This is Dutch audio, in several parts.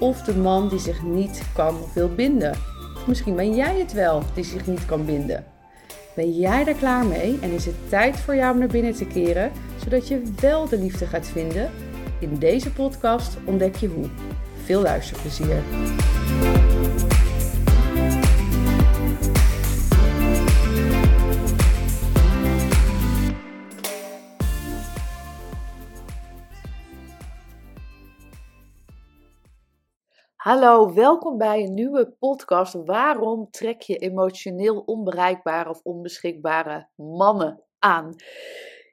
of de man die zich niet kan of wil binden. Misschien ben jij het wel die zich niet kan binden. Ben jij daar klaar mee en is het tijd voor jou om naar binnen te keren, zodat je wel de liefde gaat vinden? In deze podcast ontdek je hoe. Veel luisterplezier. Hallo, welkom bij een nieuwe podcast. Waarom trek je emotioneel onbereikbare of onbeschikbare mannen aan?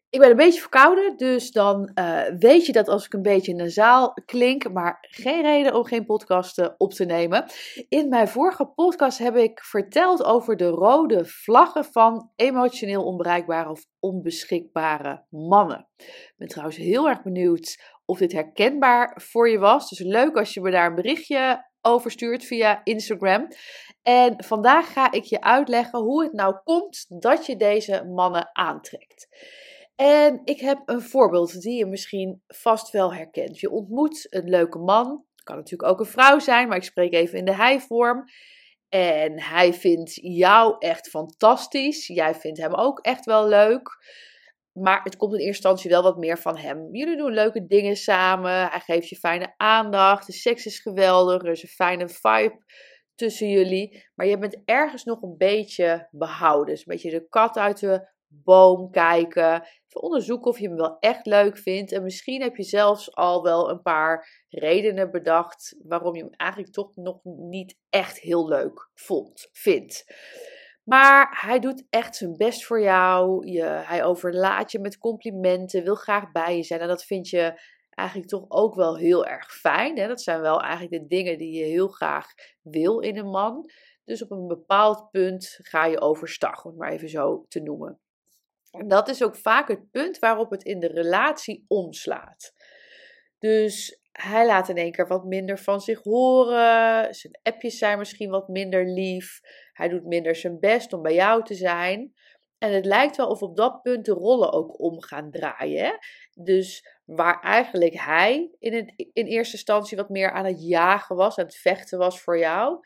Ik ben een beetje verkouden, dus dan uh, weet je dat als ik een beetje zaal klink, maar geen reden om geen podcast op te nemen. In mijn vorige podcast heb ik verteld over de rode vlaggen van emotioneel onbereikbare of onbeschikbare mannen. Ik ben trouwens heel erg benieuwd of dit herkenbaar voor je was. Dus leuk als je me daar een berichtje over stuurt via Instagram. En vandaag ga ik je uitleggen hoe het nou komt dat je deze mannen aantrekt. En ik heb een voorbeeld die je misschien vast wel herkent. Je ontmoet een leuke man. Kan natuurlijk ook een vrouw zijn, maar ik spreek even in de hij-vorm. En hij vindt jou echt fantastisch. Jij vindt hem ook echt wel leuk. Maar het komt in eerste instantie wel wat meer van hem. Jullie doen leuke dingen samen. Hij geeft je fijne aandacht. De seks is geweldig. Er is een fijne vibe tussen jullie. Maar je bent ergens nog een beetje behouden. Dus een beetje de kat uit de boom kijken. Even onderzoeken of je hem wel echt leuk vindt. En misschien heb je zelfs al wel een paar redenen bedacht waarom je hem eigenlijk toch nog niet echt heel leuk vond, vindt. Maar hij doet echt zijn best voor jou. Je, hij overlaat je met complimenten, wil graag bij je zijn. En dat vind je eigenlijk toch ook wel heel erg fijn. Hè? Dat zijn wel eigenlijk de dingen die je heel graag wil in een man. Dus op een bepaald punt ga je overstag, om het maar even zo te noemen. En dat is ook vaak het punt waarop het in de relatie omslaat. Dus hij laat in één keer wat minder van zich horen. Zijn appjes zijn misschien wat minder lief. Hij doet minder zijn best om bij jou te zijn. En het lijkt wel of op dat punt de rollen ook om gaan draaien. Dus waar eigenlijk hij in, het, in eerste instantie wat meer aan het jagen was, aan het vechten was voor jou,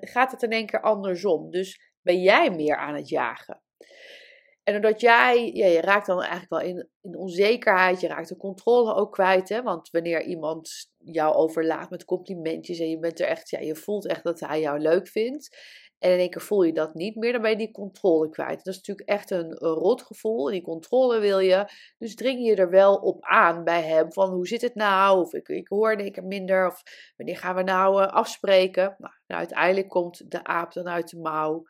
gaat het in één keer andersom. Dus ben jij meer aan het jagen. En doordat jij, ja, je raakt dan eigenlijk wel in, in onzekerheid, je raakt de controle ook kwijt. Hè? Want wanneer iemand jou overlaat met complimentjes en je bent er echt, ja, je voelt echt dat hij jou leuk vindt. En in één keer voel je dat niet meer, dan ben je die controle kwijt. Dat is natuurlijk echt een, rotgevoel. Die controle wil je. Dus dring je er wel op aan bij hem. Van hoe zit het nou? Of ik, ik hoor ik er minder. Of wanneer gaan we nou uh, afspreken? Nou, nou, uiteindelijk komt de aap dan uit de mouw.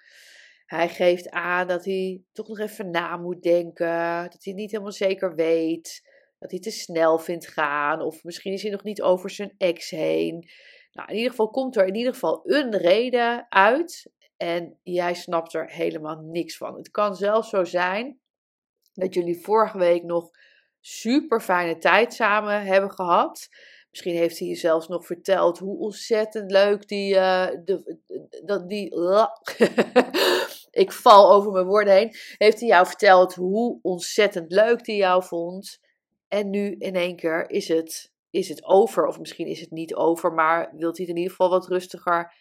Hij geeft aan dat hij toch nog even na moet denken. Dat hij niet helemaal zeker weet. Dat hij te snel vindt gaan. Of misschien is hij nog niet over zijn ex heen. Nou, in ieder geval komt er in ieder geval een reden uit. En jij snapt er helemaal niks van. Het kan zelfs zo zijn dat jullie vorige week nog super fijne tijd samen hebben gehad. Misschien heeft hij je zelfs nog verteld hoe ontzettend leuk die. Uh, de, dat die ik val over mijn woorden heen. Heeft hij jou verteld hoe ontzettend leuk hij jou vond. En nu in één keer is het, is het over. Of misschien is het niet over, maar wilt hij het in ieder geval wat rustiger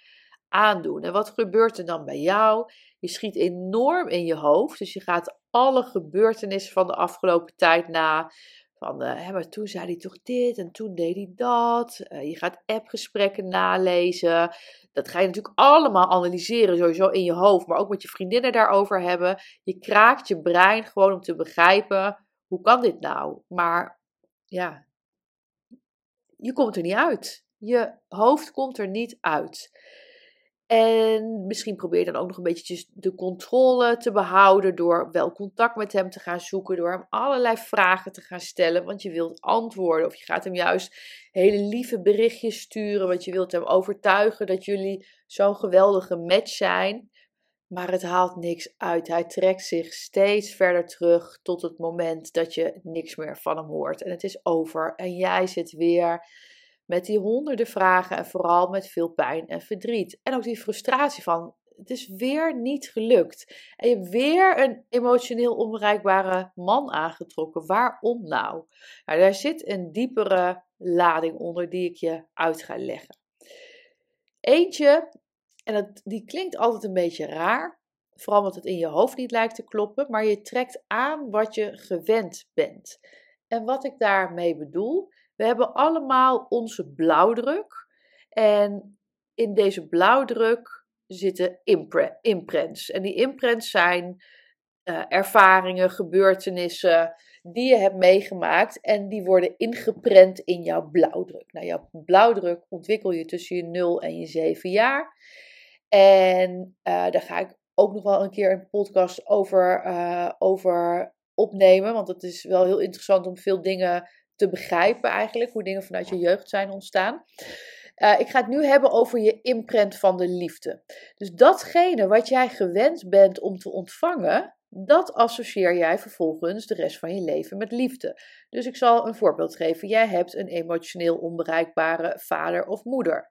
En wat gebeurt er dan bij jou? Je schiet enorm in je hoofd. Dus je gaat alle gebeurtenissen van de afgelopen tijd na. Van, uh, hè, maar toen zei hij toch dit en toen deed hij dat. Uh, je gaat appgesprekken nalezen. Dat ga je natuurlijk allemaal analyseren, sowieso in je hoofd, maar ook met je vriendinnen daarover hebben. Je kraakt je brein gewoon om te begrijpen: hoe kan dit nou? Maar ja, je komt er niet uit. Je hoofd komt er niet uit. En misschien probeer dan ook nog een beetje de controle te behouden door wel contact met hem te gaan zoeken, door hem allerlei vragen te gaan stellen, want je wilt antwoorden. Of je gaat hem juist hele lieve berichtjes sturen, want je wilt hem overtuigen dat jullie zo'n geweldige match zijn. Maar het haalt niks uit. Hij trekt zich steeds verder terug tot het moment dat je niks meer van hem hoort. En het is over. En jij zit weer met die honderden vragen en vooral met veel pijn en verdriet. En ook die frustratie van het is weer niet gelukt. En je hebt weer een emotioneel onbereikbare man aangetrokken. Waarom nou? nou daar zit een diepere lading onder die ik je uit ga leggen. Eentje, en dat, die klinkt altijd een beetje raar, vooral omdat het in je hoofd niet lijkt te kloppen, maar je trekt aan wat je gewend bent. En wat ik daarmee bedoel, we hebben allemaal onze blauwdruk. En in deze blauwdruk zitten imprints. En die imprints zijn uh, ervaringen, gebeurtenissen die je hebt meegemaakt. En die worden ingeprent in jouw blauwdruk. Nou, jouw blauwdruk ontwikkel je tussen je 0 en je 7 jaar. En uh, daar ga ik ook nog wel een keer een podcast over, uh, over opnemen. Want het is wel heel interessant om veel dingen te begrijpen eigenlijk, hoe dingen vanuit je jeugd zijn ontstaan. Uh, ik ga het nu hebben over je imprint van de liefde. Dus datgene wat jij gewend bent om te ontvangen, dat associeer jij vervolgens de rest van je leven met liefde. Dus ik zal een voorbeeld geven. Jij hebt een emotioneel onbereikbare vader of moeder.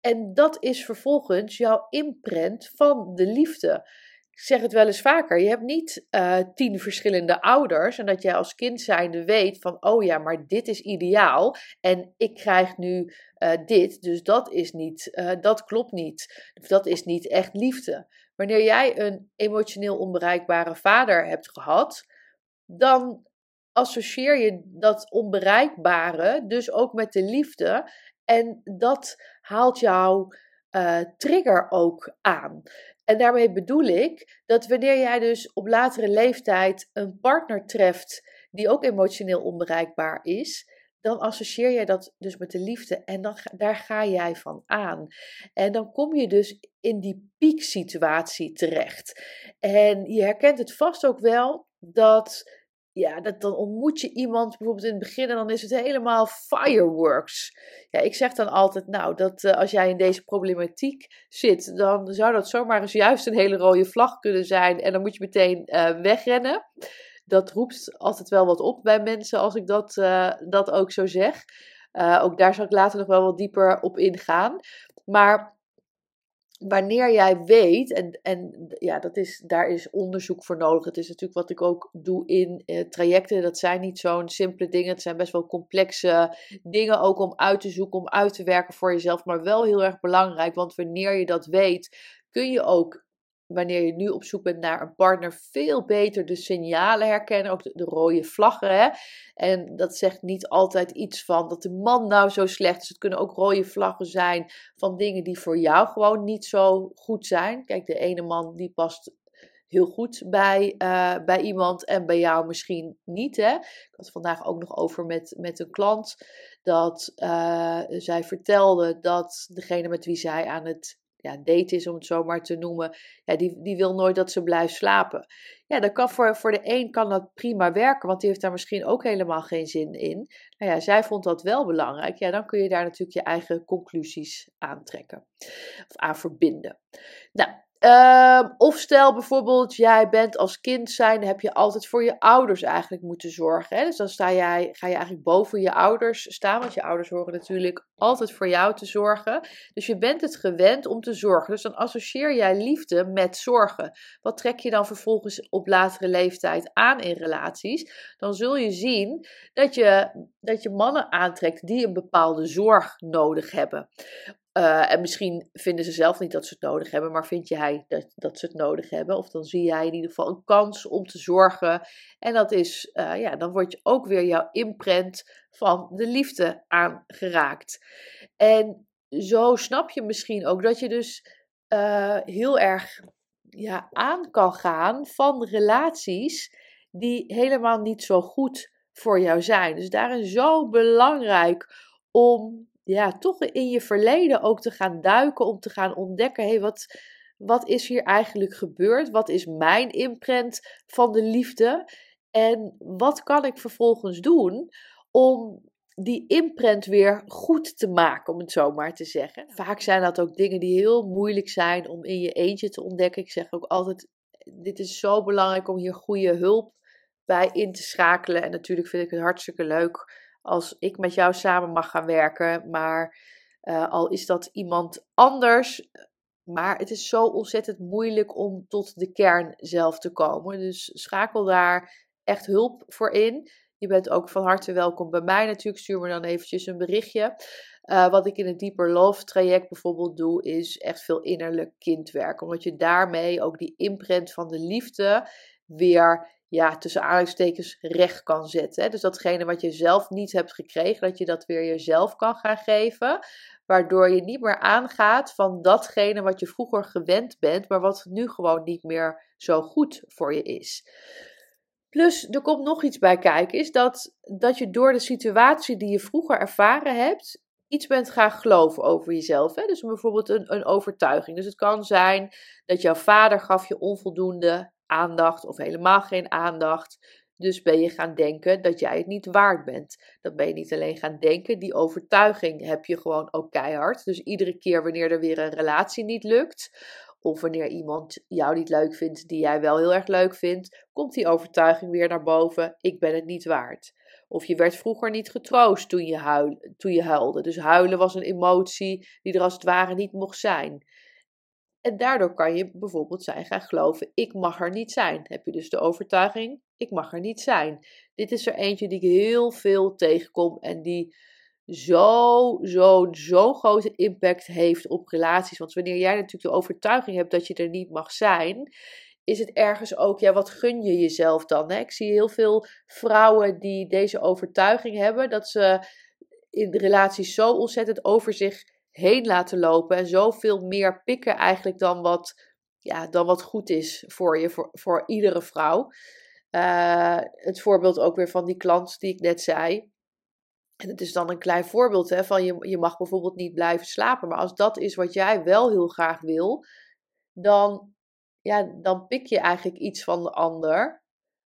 En dat is vervolgens jouw imprint van de liefde zeg het wel eens vaker, je hebt niet uh, tien verschillende ouders en dat jij als kind zijnde weet van, oh ja, maar dit is ideaal en ik krijg nu uh, dit, dus dat is niet, uh, dat klopt niet, dat is niet echt liefde. Wanneer jij een emotioneel onbereikbare vader hebt gehad, dan associeer je dat onbereikbare dus ook met de liefde en dat haalt jouw trigger ook aan. En daarmee bedoel ik dat wanneer jij dus op latere leeftijd een partner treft die ook emotioneel onbereikbaar is, dan associeer jij dat dus met de liefde en dan, daar ga jij van aan. En dan kom je dus in die pieksituatie terecht. En je herkent het vast ook wel dat ja, dat, dan ontmoet je iemand bijvoorbeeld in het begin en dan is het helemaal fireworks. Ja, ik zeg dan altijd, nou, dat uh, als jij in deze problematiek zit, dan zou dat zomaar eens juist een hele rode vlag kunnen zijn en dan moet je meteen uh, wegrennen. Dat roept altijd wel wat op bij mensen als ik dat, uh, dat ook zo zeg. ook daar zal ik later nog wel wat dieper op ingaan. Maar wanneer jij weet, en, en ja, dat is, daar is onderzoek voor nodig. Het is natuurlijk wat ik ook doe in eh, trajecten. Dat zijn niet zo'n simpele dingen. Het zijn best wel complexe dingen ook om uit te zoeken, om uit te werken voor jezelf. Maar wel heel erg belangrijk, want wanneer je dat weet, kun je ook wanneer je nu op zoek bent naar een partner, veel beter de signalen herkennen, ook de, rode vlaggen. Hè? En dat zegt niet altijd iets van dat de man nou zo slecht is. Het kunnen ook rode vlaggen zijn van dingen die voor jou gewoon niet zo goed zijn. Kijk, de ene man die past heel goed bij, uh, bij iemand en bij jou misschien niet. Hè? Ik had het vandaag ook nog over met, met een klant dat uh, zij vertelde dat degene met wie zij aan het ja, date is, om het zo maar te noemen, ja, die, die wil nooit dat ze blijft slapen. Ja, dat kan voor, voor de een kan dat prima werken, want die heeft daar misschien ook helemaal geen zin in. Nou ja, zij vond dat wel belangrijk. Ja, dan kun je daar natuurlijk je eigen conclusies aantrekken of aan verbinden. Nou, Ehm, of stel bijvoorbeeld, jij bent als kind zijn, heb je altijd voor je ouders eigenlijk moeten zorgen. Hè? Dus dan sta jij, ga je eigenlijk boven je ouders staan, want je ouders horen natuurlijk altijd voor jou te zorgen. Dus je bent het gewend om te zorgen. Dus dan associeer jij liefde met zorgen. Wat trek je dan vervolgens op latere leeftijd aan in relaties? Dan zul je zien dat je, dat je mannen aantrekt die een bepaalde zorg nodig hebben. Uh, en misschien vinden ze zelf niet dat ze het nodig hebben, maar vind jij dat, dat ze het nodig hebben? Of dan zie jij in ieder geval een kans om te zorgen. En dat is, uh, ja, dan word je ook weer jouw imprint van de liefde aangeraakt. En zo snap je misschien ook dat je dus uh, heel erg ja, aan kan gaan van relaties die helemaal niet zo goed voor jou zijn. Dus daarin zo belangrijk om ja, toch in je verleden ook te gaan duiken, om te gaan ontdekken, hé, hey, wat, wat is hier eigenlijk gebeurd? Wat is mijn imprint van de liefde? En wat kan ik vervolgens doen om die imprint weer goed te maken, om het zo maar te zeggen. Vaak zijn dat ook dingen die heel moeilijk zijn om in je eentje te ontdekken. Ik zeg ook altijd, dit is zo belangrijk om hier goede hulp bij in te schakelen. En natuurlijk vind ik het hartstikke leuk als ik met jou samen mag gaan werken. Maar uh, al is dat iemand anders. Maar het is zo ontzettend moeilijk om tot de kern zelf te komen. Dus schakel daar echt hulp voor in. Je bent ook van harte welkom bij mij natuurlijk. Stuur me dan eventjes een berichtje. Uh, wat ik in het Deeper Love traject bijvoorbeeld doe, is echt veel innerlijk kindwerk. Omdat je daarmee ook die imprint van de liefde weer, ja, tussen aanhalingstekens recht kan zetten. Dus datgene wat je zelf niet hebt gekregen, dat je dat weer jezelf kan gaan geven. Waardoor je niet meer aangaat van datgene wat je vroeger gewend bent, maar wat nu gewoon niet meer zo goed voor je is. Plus, er komt nog iets bij kijken, is dat, dat je door de situatie die je vroeger ervaren hebt, iets bent gaan geloven over jezelf. Hè? Dus bijvoorbeeld een, een overtuiging. Dus het kan zijn dat jouw vader gaf je onvoldoende aandacht of helemaal geen aandacht. Dus ben je gaan denken dat jij het niet waard bent. Dat ben je niet alleen gaan denken, die overtuiging heb je gewoon ook keihard. Dus iedere keer wanneer er weer een relatie niet lukt, of wanneer iemand jou niet leuk vindt die jij wel heel erg leuk vindt, komt die overtuiging weer naar boven: ik ben het niet waard. Of je werd vroeger niet getroost toen je, huil, toen je huilde. Dus huilen was een emotie die er als het ware niet mocht zijn. En daardoor kan je bijvoorbeeld zijn gaan geloven: ik mag er niet zijn. Heb je dus de overtuiging: ik mag er niet zijn. Dit is er eentje die ik heel veel tegenkom en die zo, zo, zo grote impact heeft op relaties. Want wanneer jij natuurlijk de overtuiging hebt dat je er niet mag zijn, is het ergens ook, ja, wat gun je jezelf dan? Hè? Ik zie heel veel vrouwen die deze overtuiging hebben, dat ze in relaties zo ontzettend over zich heen laten lopen en zoveel meer pikken eigenlijk dan wat, ja, dan wat goed is voor je, voor, voor iedere vrouw. Uh, het voorbeeld ook weer van die klant die ik net zei. En het is dan een klein voorbeeld hè, van je, je mag bijvoorbeeld niet blijven slapen. Maar als dat is wat jij wel heel graag wil, dan, ja, dan pik je eigenlijk iets van de ander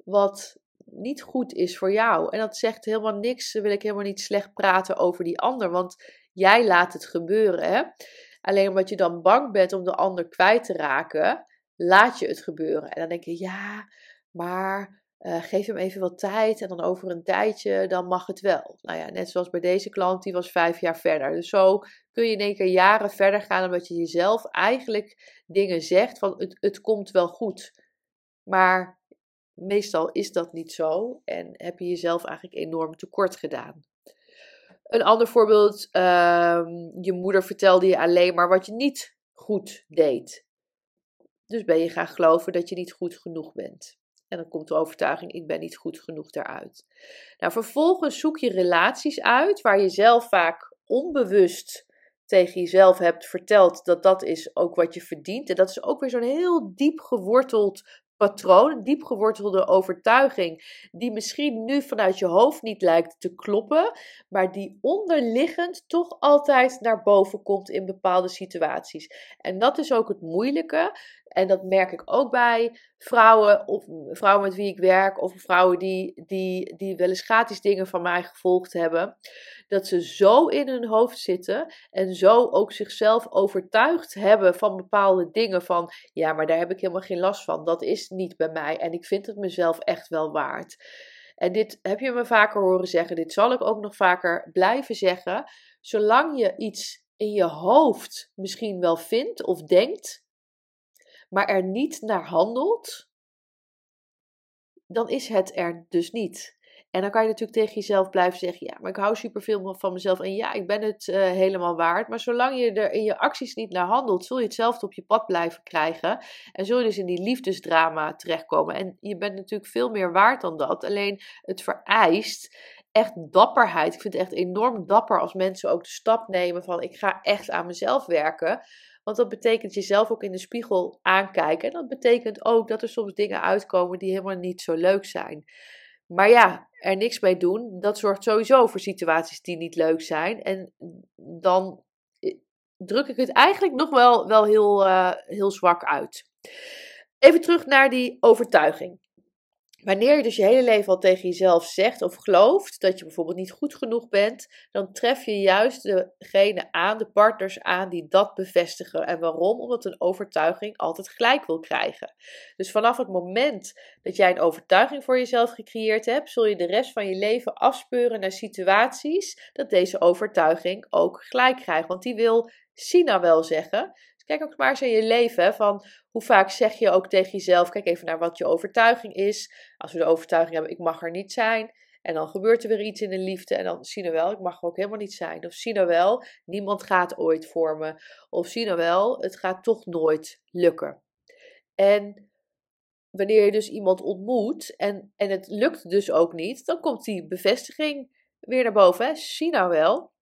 wat niet goed is voor jou. En dat zegt helemaal niks, wil ik helemaal niet slecht praten over die ander, want jij laat het gebeuren. Alleen omdat je dan bang bent om de ander kwijt te raken, laat je het gebeuren. En dan denk je, ja, maar uh, geef hem even wat tijd en dan over een tijdje, dan mag het wel. Nou ja, net zoals bij deze klant, die was vijf jaar verder. Dus zo kun je in één keer jaren verder gaan, omdat je jezelf eigenlijk dingen zegt van het, het komt wel goed. Maar meestal is dat niet zo en heb je jezelf eigenlijk enorm tekort gedaan. Een ander voorbeeld, uh, je moeder vertelde je alleen maar wat je niet goed deed. Dus ben je gaan geloven dat je niet goed genoeg bent. En dan komt de overtuiging: ik ben niet goed genoeg daaruit. Nou, vervolgens zoek je relaties uit waar je zelf vaak onbewust tegen jezelf hebt verteld dat dat is ook wat je verdient. En dat is ook weer zo'n heel diep geworteld patroon, een diep gewortelde overtuiging, die misschien nu vanuit je hoofd niet lijkt te kloppen, maar die onderliggend toch altijd naar boven komt in bepaalde situaties. En dat is ook het moeilijke. En dat merk ik ook bij vrouwen, of vrouwen met wie ik werk, of vrouwen die, die, die wel eens gratis dingen van mij gevolgd hebben. Dat ze zo in hun hoofd zitten en zo ook zichzelf overtuigd hebben van bepaalde dingen. Van ja, maar daar heb ik helemaal geen last van. Dat is niet bij mij en ik vind het mezelf echt wel waard. En dit heb je me vaker horen zeggen. Dit zal ik ook nog vaker blijven zeggen. Zolang je iets in je hoofd misschien wel vindt of denkt, maar er niet naar handelt, dan is het er dus niet. En dan kan je natuurlijk tegen jezelf blijven zeggen: Ja, maar ik hou superveel van mezelf. En ja, ik ben het uh, helemaal waard. Maar zolang je er in je acties niet naar handelt, zul je hetzelfde op je pad blijven krijgen. En zul je dus in die liefdesdrama terechtkomen. En je bent natuurlijk veel meer waard dan dat. Alleen het vereist echt dapperheid. Ik vind het echt enorm dapper als mensen ook de stap nemen van: Ik ga echt aan mezelf werken. Want dat betekent jezelf ook in de spiegel aankijken. En dat betekent ook dat er soms dingen uitkomen die helemaal niet zo leuk zijn. Maar ja, er niks mee doen, dat zorgt sowieso voor situaties die niet leuk zijn. En dan eh, druk ik het eigenlijk nog wel, wel heel, uh, heel zwak uit. Even terug naar die overtuiging. Wanneer je dus je hele leven al tegen jezelf zegt of gelooft dat je bijvoorbeeld niet goed genoeg bent, dan tref je juist degene aan, de partners aan die dat bevestigen. En waarom? Omdat een overtuiging altijd gelijk wil krijgen. Dus vanaf het moment dat jij een overtuiging voor jezelf gecreëerd hebt, zul je de rest van je leven afspeuren naar situaties dat deze overtuiging ook gelijk krijgt. Want die wil Sina wel zeggen. Kijk ook maar eens in je leven van hoe vaak zeg je ook tegen jezelf, kijk even naar wat je overtuiging is. Als we de overtuiging hebben, ik mag er niet zijn. En dan gebeurt er weer iets in de liefde en dan zie je wel, ik mag er ook helemaal niet zijn. Of zie je wel, niemand gaat ooit voor me. Of zie je wel, het gaat toch nooit lukken. En wanneer je dus iemand ontmoet en, en het lukt dus ook niet, dan komt die bevestiging weer naar boven. Hè? Zie nou wel,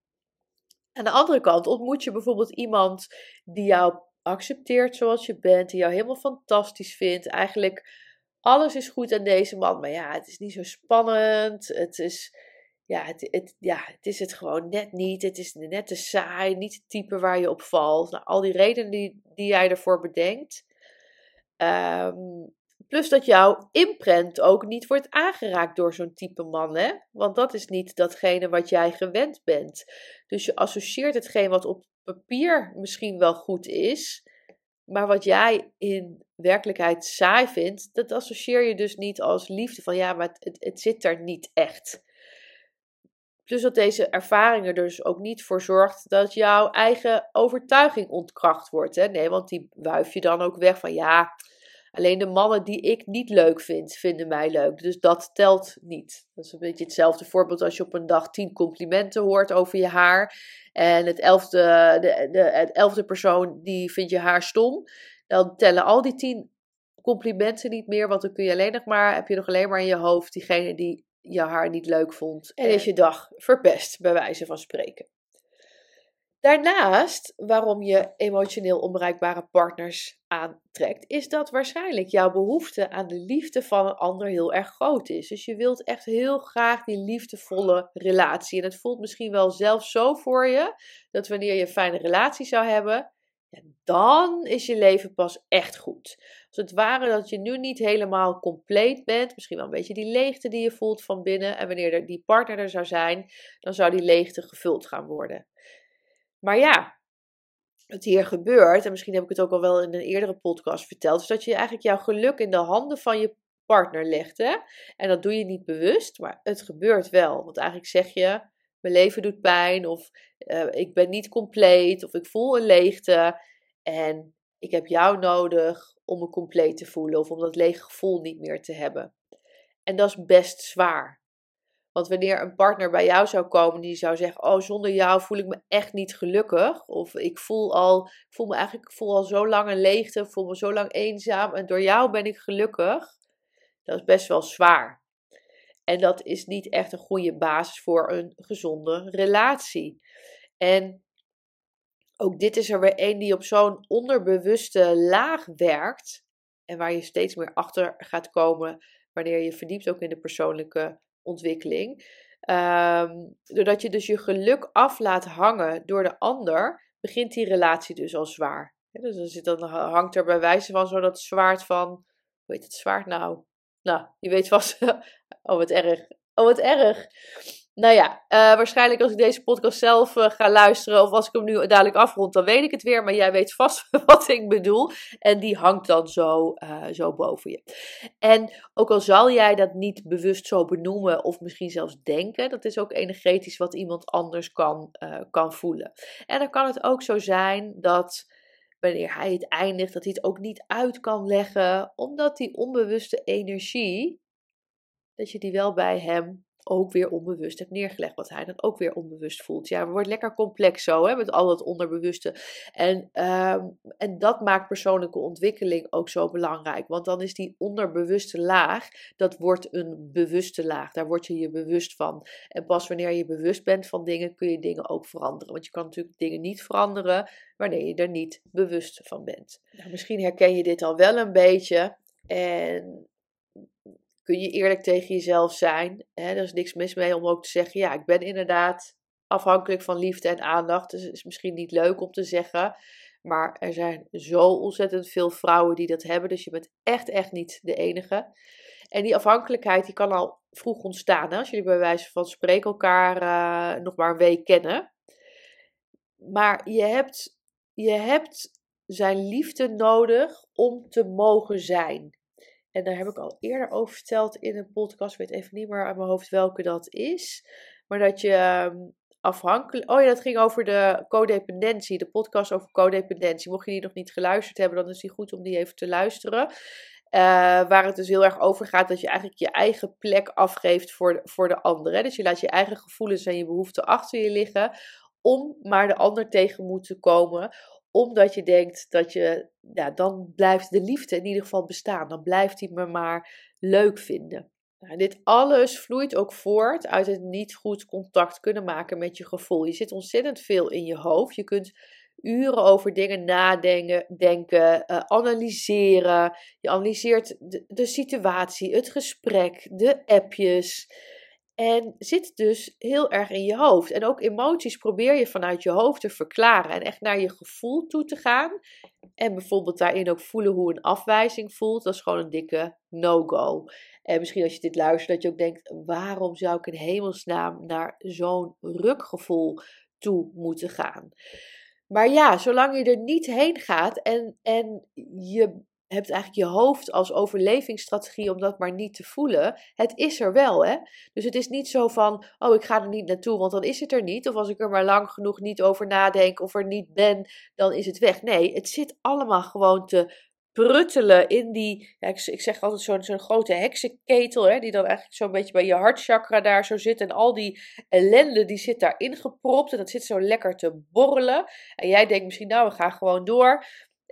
aan de andere kant ontmoet je bijvoorbeeld iemand die jou accepteert zoals je bent, die jou helemaal fantastisch vindt. Eigenlijk alles is goed aan deze man, maar ja, het is niet zo spannend. Het is, ja, het, het, ja, het is het gewoon net niet. Het is net te saai, niet het type waar je op valt. Nou, al die redenen die, die jij ervoor bedenkt. Um, Plus dat jouw imprint ook niet wordt aangeraakt door zo'n type man, hè? Want dat is niet datgene wat jij gewend bent. Dus je associeert hetgeen wat op papier misschien wel goed is, maar wat jij in werkelijkheid saai vindt, dat associeer je dus niet als liefde. Van ja, maar het, het, zit er niet echt. Plus dat deze ervaring er dus ook niet voor zorgt dat jouw eigen overtuiging ontkracht wordt. Hè? Nee, want die wuif je dan ook weg van ja, Alleen de mannen die ik niet leuk vind, vinden mij leuk. Dus dat telt niet. Dat is een beetje hetzelfde voorbeeld als je op een dag tien complimenten hoort over je haar. En het elfde, de, de, het elfde persoon die vindt je haar stom. Dan tellen al die tien complimenten niet meer. Want dan kun je alleen nog maar, heb je nog alleen maar in je hoofd diegene die je haar niet leuk vond. En is je dag verpest, bij wijze van spreken. Daarnaast, waarom je emotioneel onbereikbare partners aantrekt, is dat waarschijnlijk jouw behoefte aan de liefde van een ander heel erg groot is. Dus je wilt echt heel graag die liefdevolle relatie. En het voelt misschien wel zelf zo voor je dat wanneer je een fijne relatie zou hebben, dan is je leven pas echt goed. Als het ware dat je nu niet helemaal compleet bent, misschien wel een beetje die leegte die je voelt van binnen. En wanneer er die partner er zou zijn, dan zou die leegte gevuld gaan worden. Maar ja, wat hier gebeurt, en misschien heb ik het ook al wel in een eerdere podcast verteld, is dat je eigenlijk jouw geluk in de handen van je partner legt. Hè? En dat doe je niet bewust, maar het gebeurt wel. Want eigenlijk zeg je, mijn leven doet pijn, of uh, ik ben niet compleet, of ik voel een leegte. En ik heb jou nodig om me compleet te voelen, of om dat lege gevoel niet meer te hebben. En dat is best zwaar. Want wanneer een partner bij jou zou komen die zou zeggen: Oh, zonder jou voel ik me echt niet gelukkig. Of ik voel al, ik voel me eigenlijk voel al zo lang een leegte, voel me zo lang eenzaam. En door jou ben ik gelukkig. Dat is best wel zwaar. En dat is niet echt een goede basis voor een gezonde relatie. En ook dit is er weer een die op zo'n onderbewuste laag werkt. En waar je steeds meer achter gaat komen wanneer je verdiept ook in de persoonlijke ontwikkeling. Ehm, doordat je dus je geluk af laat hangen door de ander, begint die relatie dus al zwaar. dus dan, zit, dan hangt er bij wijze van zo dat zwaard van, hoe heet het zwaard nou? Nou, je weet vast, oh wat erg, oh wat erg. Nou ja, uh, waarschijnlijk als ik deze podcast zelf uh, ga luisteren of als ik hem nu dadelijk afrond, dan weet ik het weer. Maar jij weet vast wat ik bedoel. En die hangt dan zo, uh, zo boven je. En ook al zal jij dat niet bewust zo benoemen of misschien zelfs denken, dat is ook energetisch wat iemand anders kan, kan voelen. En dan kan het ook zo zijn dat wanneer hij het eindigt, dat hij het ook niet uit kan leggen, omdat die onbewuste energie, dat je die wel bij hem ook weer onbewust hebt neergelegd. Wat hij dan ook weer onbewust voelt. Ja, het wordt lekker complex zo, hè, met al het onderbewuste. En, ehm, en dat maakt persoonlijke ontwikkeling ook zo belangrijk. Want dan is die onderbewuste laag, dat wordt een bewuste laag. Daar word je je bewust van. En pas wanneer je bewust bent van dingen, kun je dingen ook veranderen. Want je kan natuurlijk dingen niet veranderen wanneer je er niet bewust van bent. Nou, misschien herken je dit al wel een beetje. En kun je eerlijk tegen jezelf zijn. Hè? Er is niks mis mee om ook te zeggen: ja, ik ben inderdaad afhankelijk van liefde en aandacht. Dus het is misschien niet leuk om te zeggen. Maar er zijn zo ontzettend veel vrouwen die dat hebben. Dus je bent echt, echt niet de enige. En die afhankelijkheid die kan al vroeg ontstaan. Als jullie bij wijze van spreken elkaar uh, nog maar een week kennen. Maar je hebt, je hebt zijn liefde nodig om te mogen zijn. En daar heb ik al eerder over verteld in een podcast. Ik weet even niet meer uit mijn hoofd welke dat is. Maar dat je ehm, afhankelijk. Oh ja, dat ging over de codependentie. De podcast over codependentie. Mocht je die nog niet geluisterd hebben, dan is die goed om die even te luisteren. Uh, waar het dus heel erg over gaat dat je eigenlijk je eigen plek afgeeft voor de, voor de ander. Dus je laat je eigen gevoelens en je behoeften achter je liggen. Om maar de ander tegen moeten komen omdat je denkt dat je, ja, dan blijft de liefde in ieder geval bestaan. Dan blijft hij me maar leuk vinden. Nou, dit alles vloeit ook voort uit het niet goed contact kunnen maken met je gevoel. Je zit ontzettend veel in je hoofd. Je kunt uren over dingen nadenken, denken, uh, analyseren. Je analyseert de situatie, het gesprek, de appjes. En zit dus heel erg in je hoofd. En ook emoties probeer je vanuit je hoofd te verklaren. En echt naar je gevoel toe te gaan. En bijvoorbeeld daarin ook voelen hoe een afwijzing voelt. Dat is gewoon een dikke no-go. En misschien als je dit luistert, dat je ook denkt: waarom zou ik in hemelsnaam naar zo'n rukgevoel toe moeten gaan? Maar ja, zolang je er niet heen gaat en, en je hebt eigenlijk je hoofd als overlevingsstrategie om dat maar niet te voelen. Het is er wel, hè? Dus het is niet zo van, oh, ik ga er niet naartoe, want dan is het er niet. Of als ik er maar lang genoeg niet over nadenk of er niet ben, dan is het weg. Nee, het zit allemaal gewoon te pruttelen in die, ik, ik zeg altijd zo'n zo'n grote heksenketel, hè, die dan eigenlijk zo'n beetje bij je hartchakra daar zo zit. En al die ellende, die zit daar ingepropt en dat zit zo lekker te borrelen. En jij denkt misschien, nou, we gaan gewoon door.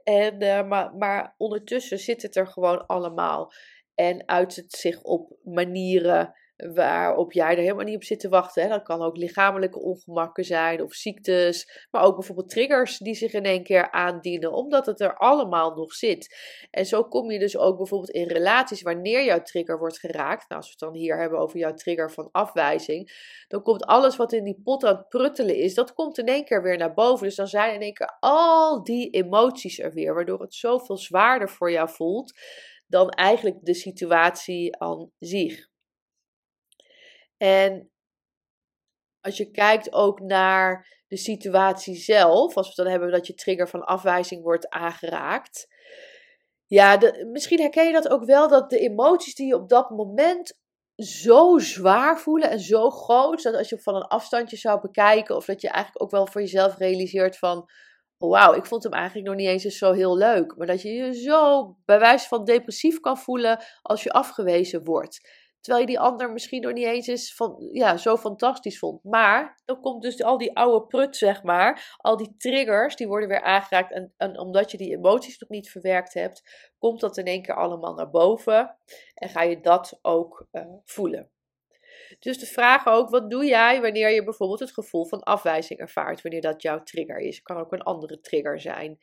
En, uh, maar, maar ondertussen zit het er gewoon allemaal. En uit het zich op manieren waarop jij er helemaal niet op zit te wachten. Hè. Dat kan ook lichamelijke ongemakken zijn of ziektes, maar ook bijvoorbeeld triggers die zich in één keer aandienen, omdat het er allemaal nog zit. En zo kom je dus ook bijvoorbeeld in relaties wanneer jouw trigger wordt geraakt. Nou, als we het dan hier hebben over jouw trigger van afwijzing, dan komt alles wat in die pot aan het pruttelen is, dat komt in één keer weer naar boven. Dus dan zijn in één keer al die emoties er weer, waardoor het zoveel zwaarder voor jou voelt dan eigenlijk de situatie aan zich. En als je kijkt ook naar de situatie zelf, als we dan hebben dat je trigger van afwijzing wordt aangeraakt. Ja, misschien herken je dat ook wel, dat de emoties die je op dat moment zo zwaar voelen en zo groot, dat als je van een afstandje zou bekijken, of dat je eigenlijk ook wel voor jezelf realiseert van, oh, wauw, ik vond hem eigenlijk nog niet eens zo heel leuk. Maar dat je je zo bij wijze van depressief kan voelen als je afgewezen wordt. Terwijl je die ander misschien nog niet eens is van, ja, zo fantastisch vond. Maar dan komt dus al die oude prut, zeg maar. Al die triggers, die worden weer aangeraakt. En, en omdat je die emoties nog niet verwerkt hebt, komt dat in één keer allemaal naar boven. En ga je dat ook uh, voelen. Dus de vraag ook, wat doe jij wanneer je bijvoorbeeld het gevoel van afwijzing ervaart? Wanneer dat jouw trigger is. Kan ook een andere trigger zijn.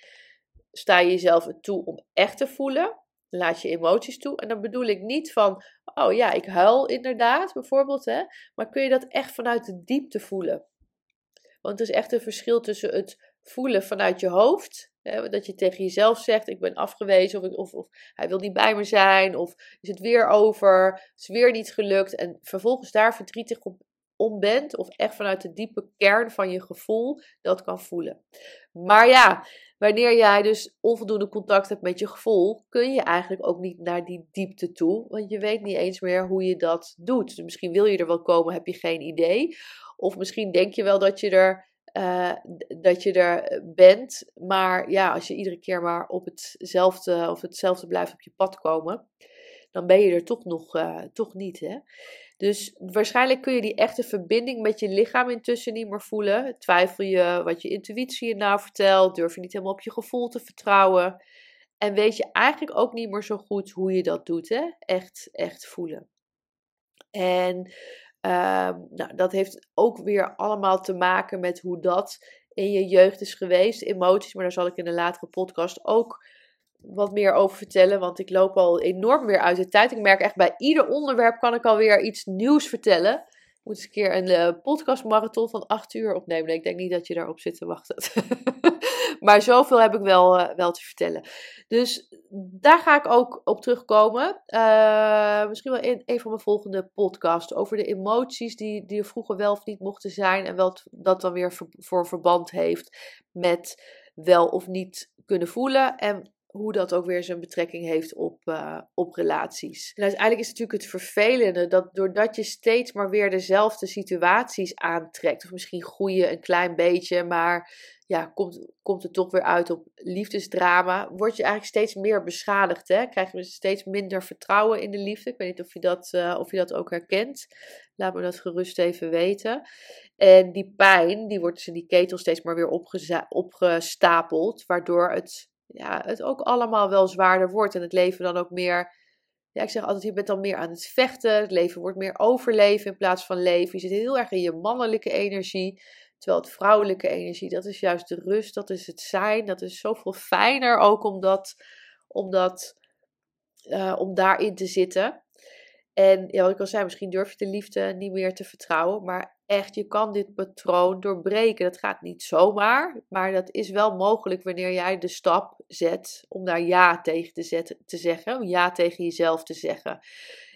Sta je jezelf toe om echt te voelen? Laat je emoties toe. En dan bedoel ik niet van, oh ja, ik huil inderdaad, bijvoorbeeld. Hè? Maar kun je dat echt vanuit de diepte voelen? Want er is echt een verschil tussen het voelen vanuit je hoofd. Hè, dat je tegen jezelf zegt, ik ben afgewezen. Of, of, of hij wil niet bij me zijn. Of is het weer over. Is weer niet gelukt. En vervolgens daar verdrietig op, om bent. Of echt vanuit de diepe kern van je gevoel dat kan voelen. Maar ja, wanneer jij dus onvoldoende contact hebt met je gevoel, kun je eigenlijk ook niet naar die diepte toe. Want je weet niet eens meer hoe je dat doet. Dus misschien wil je er wel komen, heb je geen idee. Of misschien denk je wel dat je er. Uh, dat je er bent, maar ja, als je iedere keer maar op hetzelfde of hetzelfde blijft op je pad komen, dan ben je er toch nog uh, toch niet. Hè? Dus waarschijnlijk kun je die echte verbinding met je lichaam intussen niet meer voelen. Twijfel je wat je intuïtie je nou vertelt, durf je niet helemaal op je gevoel te vertrouwen. En weet je eigenlijk ook niet meer zo goed hoe je dat doet, hè? Echt, echt voelen. En uh, nou, dat heeft ook weer allemaal te maken met hoe dat in je jeugd is geweest, emoties. Maar daar zal ik in een latere podcast ook wat meer over vertellen, want ik loop al enorm weer uit de tijd. Ik merk echt bij ieder onderwerp kan ik alweer iets nieuws vertellen. Ik moet eens een keer een uh, podcastmarathon van 8 uur opnemen. Ik denk niet dat je daarop zit te wachten. maar zoveel heb ik wel, uh, wel te vertellen. Dus daar ga ik ook op terugkomen. Uh, misschien wel in een van mijn volgende podcasts. Over de emoties die, die er vroeger wel of niet mochten zijn. En wat dat dan weer voor, voor verband heeft met wel of niet kunnen voelen. En hoe dat ook weer zijn betrekking heeft op, uh, op relaties. En uiteindelijk is het natuurlijk het vervelende dat doordat je steeds maar weer dezelfde situaties aantrekt, of misschien groeien een klein beetje, maar ja, komt, komt het toch weer uit op liefdesdrama, word je eigenlijk steeds meer beschadigd. Hè? Krijg je steeds minder vertrouwen in de liefde. Ik weet niet of je dat, uh, of je dat ook herkent. Laat me dat gerust even weten. En die pijn, die wordt dus in die ketel steeds maar weer opgestapeld, waardoor het ja, het ook allemaal wel zwaarder wordt. En het leven dan ook meer. Ja, ik zeg altijd, je bent dan meer aan het vechten. Het leven wordt meer overleven in plaats van leven. Je zit heel erg in je mannelijke energie. Terwijl het vrouwelijke energie, dat is juist de rust, dat is het zijn. Dat is zoveel fijner ook om, dat, om, dat, uh, om daarin te zitten. En ja, ik al zei, misschien durf je de liefde niet meer te vertrouwen. Maar echt, je kan dit patroon doorbreken. Dat gaat niet zomaar, maar dat is wel mogelijk wanneer jij de stap zet om daar ja tegen te, zetten, te zeggen. Om ja tegen jezelf te zeggen.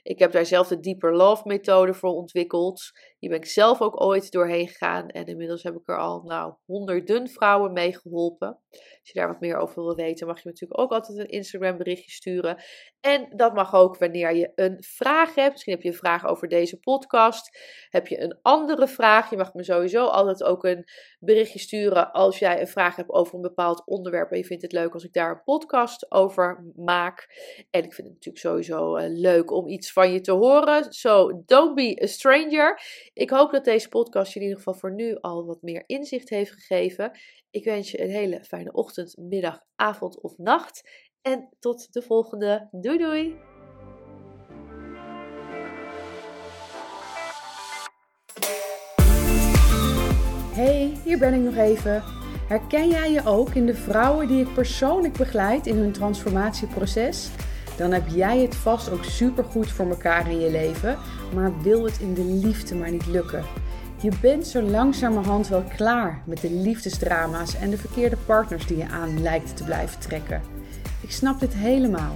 Ik heb daar zelf de Deeper Love methode voor ontwikkeld. Die ben ik zelf ook ooit doorheen gegaan. En inmiddels heb ik er al nou, honderden vrouwen mee geholpen. Als je daar wat meer over wil weten, mag je natuurlijk ook altijd een Instagram berichtje sturen. En dat mag ook wanneer je een vraag hebt. Misschien heb je een vraag over deze podcast. Heb je een andere vraag? Je mag me sowieso altijd ook een berichtje sturen als jij een vraag hebt over een bepaald onderwerp. En je vindt het leuk als ik daar een podcast over maak. En ik vind het natuurlijk sowieso eh, leuk om iets van je te horen. So don't be a stranger. Ik hoop dat deze podcast je in ieder geval voor nu al wat meer inzicht heeft gegeven. Ik wens je een hele fijne ochtend, middag, avond of nacht. En tot de volgende. Doei doei! Hey, hier ben ik nog even. Herken jij je ook in de vrouwen die ik persoonlijk begeleid in hun transformatieproces? Dan heb jij het vast ook supergoed voor elkaar in je leven, maar wil het in de liefde maar niet lukken. Je bent zo langzamerhand wel klaar met de liefdesdrama's en de verkeerde partners die je aan lijkt te blijven trekken. Ik snap dit helemaal.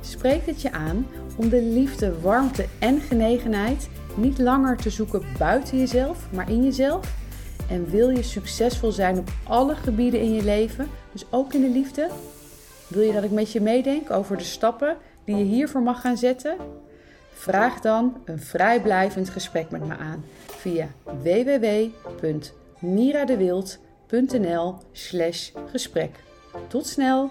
Spreek het je aan om de liefde, warmte en genegenheid niet langer te zoeken buiten jezelf, maar in jezelf? En wil je succesvol zijn op alle gebieden in je leven, dus ook in de liefde? Wil je dat ik met je meedenk over de stappen die je hiervoor mag gaan zetten? Vraag dan een vrijblijvend gesprek met me aan via www.miradewild.nl/gesprek. Tot snel!